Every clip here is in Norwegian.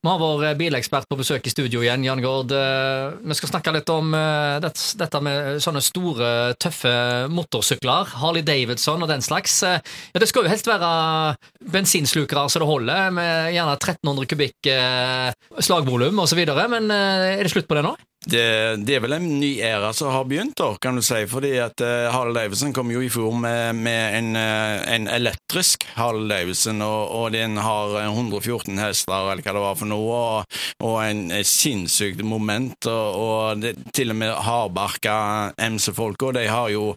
Vi har vår eh, bilekspert på besøk i studio igjen, Jan Gård. Eh, Vi skal snakke litt om eh, dette med sånne store, tøffe motorsykler. Harley Davidson og den slags. Ja, Det skal jo helst være bensinslukere så det holder, med gjerne 1300 kubikk slagvolum osv., men er det slutt på det nå? Det, det er vel en ny æra som har begynt, da, kan du si. Fordi at uh, Harley Davidson kom jo i fjor med, med en, uh, en elektrisk Harley Davidson, og, og den har eh, 114 hester, eller hva det var for noe, og, og en, sinnssykt moment. Og, og det, til og med hardbarka MC-folka, de har jo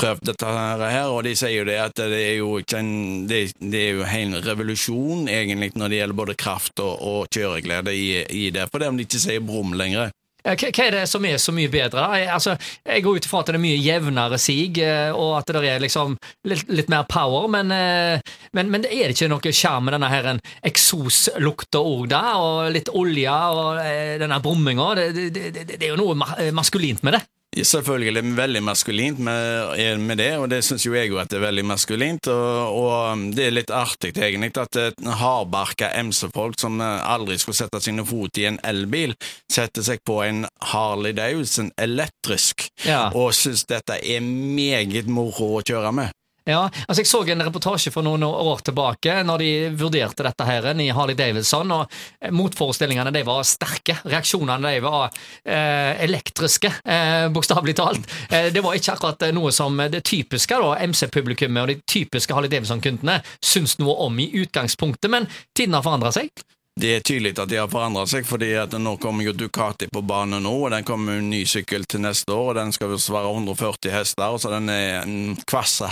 prøvd dette her, og de sier jo det at det er jo ikke en Det, det er jo en revolusjon, egentlig, når det gjelder både kraft og, og kjøreglede i, i det, fordi om de ikke sier brum lenger. Eh, Hva er det som er så mye bedre? Jeg, altså, jeg går ut ifra at det er mye jevnere sig, eh, og at det er liksom litt, litt mer power, men, eh, men, men er det ikke noe sjarm med denne her eksoslukta òg, da? Og litt olje og denne brumminga? Det, det, det, det er jo noe maskulint med det. Selvfølgelig veldig maskulint med, med det, og det syns jo jeg jo at det er veldig maskulint. Og, og det er litt artig egentlig at et hardbarka MC-folk som aldri skulle sette sine fot i en elbil, setter seg på en Harley Davidson elektrisk, Ja. og syns dette er meget moro å kjøre med. Ja, altså Jeg så en reportasje for noen år tilbake når de vurderte dette her i Harley Davidson, og eh, motforestillingene de var sterke. Reaksjonene de var eh, elektriske, eh, bokstavelig talt. Eh, det var ikke akkurat eh, noe som det typiske MC-publikummet og de typiske Harley Davidson-kundene syns noe om i utgangspunktet, men tiden har forandra seg. Det er tydelig at de har forandret seg, fordi at nå kommer jo Ducati på banen nå, og den kommer en ny sykkel til neste år, og den skal visst være 140 hester, så den er en kvasse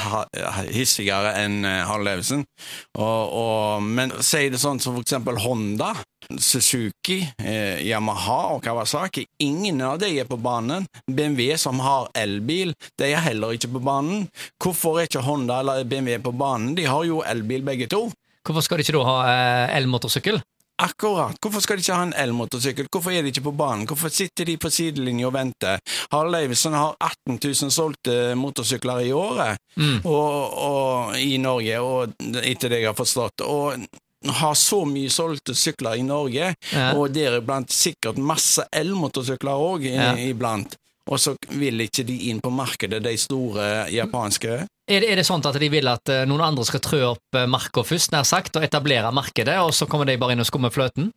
hissigere enn eh, og, men si det sånn som for eksempel Honda, Suzuki, eh, Yamaha og Kawasaki, ingen av de er på banen. BMW som har elbil, de er heller ikke på banen. Hvorfor er ikke Honda eller BMW på banen? De har jo elbil begge to. Hvorfor skal de ikke da ha eh, elmotorsykkel? Akkurat. Hvorfor skal de ikke ha en elmotorsykkel? Hvorfor er de ikke på banen? Hvorfor sitter de på sidelinja og venter? Harald Davidson har 18 000 solgte motorsykler i året Mm. og, og, i Norge, og etter det jeg har forstått. Og har så mye solgte sykler i Norge, Ja. og deriblant sikkert masse elmotorsykler òg Ja. iblant. Og så vil ikke de inn på markedet, de store japanske. Er det, er det sånn at de vil at eh, noen andre skal trø opp eh, marka først, nær sagt, og etablere markedet, og så kommer de bare inn og skummer fløten?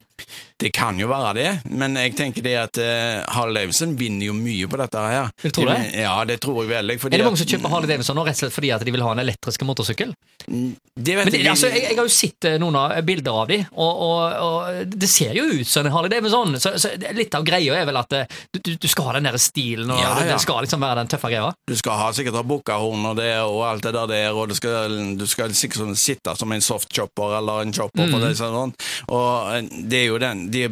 Det kan jo være det, men jeg tenker det at uh, Harley Davidson vinner jo mye på dette her. Du tro det? Ja, det tror jeg veldig. Er det mange som kjøper Harley Davidson nå rett og slett fordi at de vil ha en elektrisk motorsykkel? Det vet Men jeg, altså, jeg, jeg har jo sett noen av bilder av dem, og, og, og det ser jo ut som en Harley Davidson. Så, så litt av greia er vel at du, du, skal ha den der stilen, og Ja, ja. det skal liksom være den tøffe greia. Du skal ha sikkert ha bukkahorn og det og alt det der, der og du skal, du skal sånn sitte som en softchopper eller en chopper på det sånn. Og eh, det er jo den de,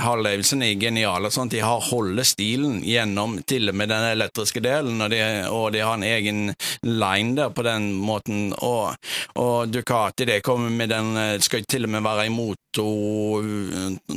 Harley Davidson er genial. Sånn, sånt. de har holder stilen gjennom til og med den elektriske delen, og de, og de har en egen line der på den måten. Og, og Ducati det kommer med den eh, Skal til og med være i moto,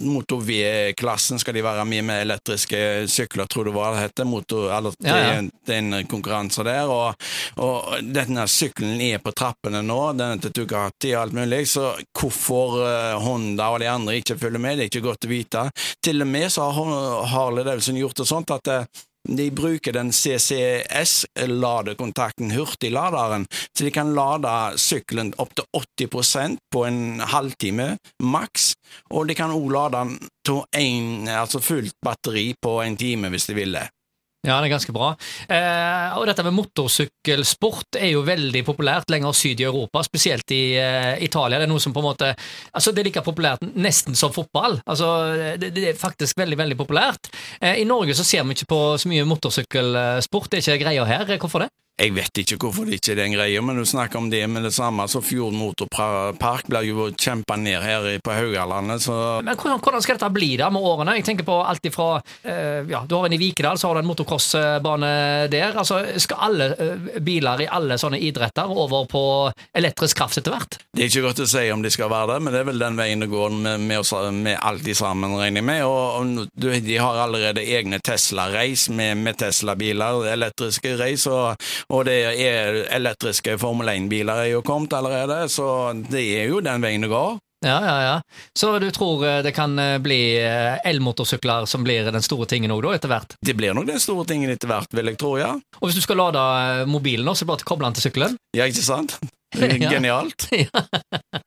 moto V-klassen, skal de være mye med elektriske sykler, tror du hva det heter. Motor, eller, Ja, ja. Det, det er en konkurranse der, og, og denne sykkelen er på trappene nå, denne til Ducati og alt mulig, så hvorfor eh, Honda og de andre ikke følger med, det er ikke godt å vite. Til og med så har Harley Davidson gjort det sånt at eh, de bruker den CCS-ladekontakten, hurtigladeren, så de kan lade sykkelen opp til 80% på en halvtime maks, og de kan òg lade den til en, altså fullt batteri på en time hvis de vil det. Ja, det er ganske bra. Eh, og dette med motorsykkelsport er jo veldig populært lenger syd i Europa, spesielt i eh, Italia. Det er noe som på en måte Altså, det er like populært nesten som fotball. Altså, det, det er faktisk veldig, veldig populært. Eh, I Norge så ser vi ikke på så mye motorsykkelsport. Det er ikke greia her. Hvorfor det? Jeg vet ikke hvorfor det ikke er en greie, men du snakker om det med det samme. Så Fjord Motorpark blir jo kjempa ned her på Haugalandet, så Men hvordan, hvordan skal dette bli da med årene? Jeg tenker på alt ifra eh, ja, Du har en i Vikedal, så har du en motocrossbane der. Altså, Skal alle eh, biler i alle sånne idretter over på elektrisk kraft etter hvert? Det er ikke godt å si om de skal være det, men det er vel den veien det går med, med, oss, med alt de sammen, regner jeg med. Og, og du, de har allerede egne Tesla-race med, med Tesla-biler, elektriske race, og, og det er elektriske Formel 1-biler er jo kommet allerede, så det er jo den veien det går. Ja, ja, ja. Så du tror eh, det kan eh, bli eh, elmotorsykler som blir den store tingen òg, da, etter hvert? Det blir nok den store tingen etter hvert, vil jeg tro, ja. Og hvis du skal lade mobilen, så bare koble den til sykkelen? Ja, ikke sant? Ja. Genialt.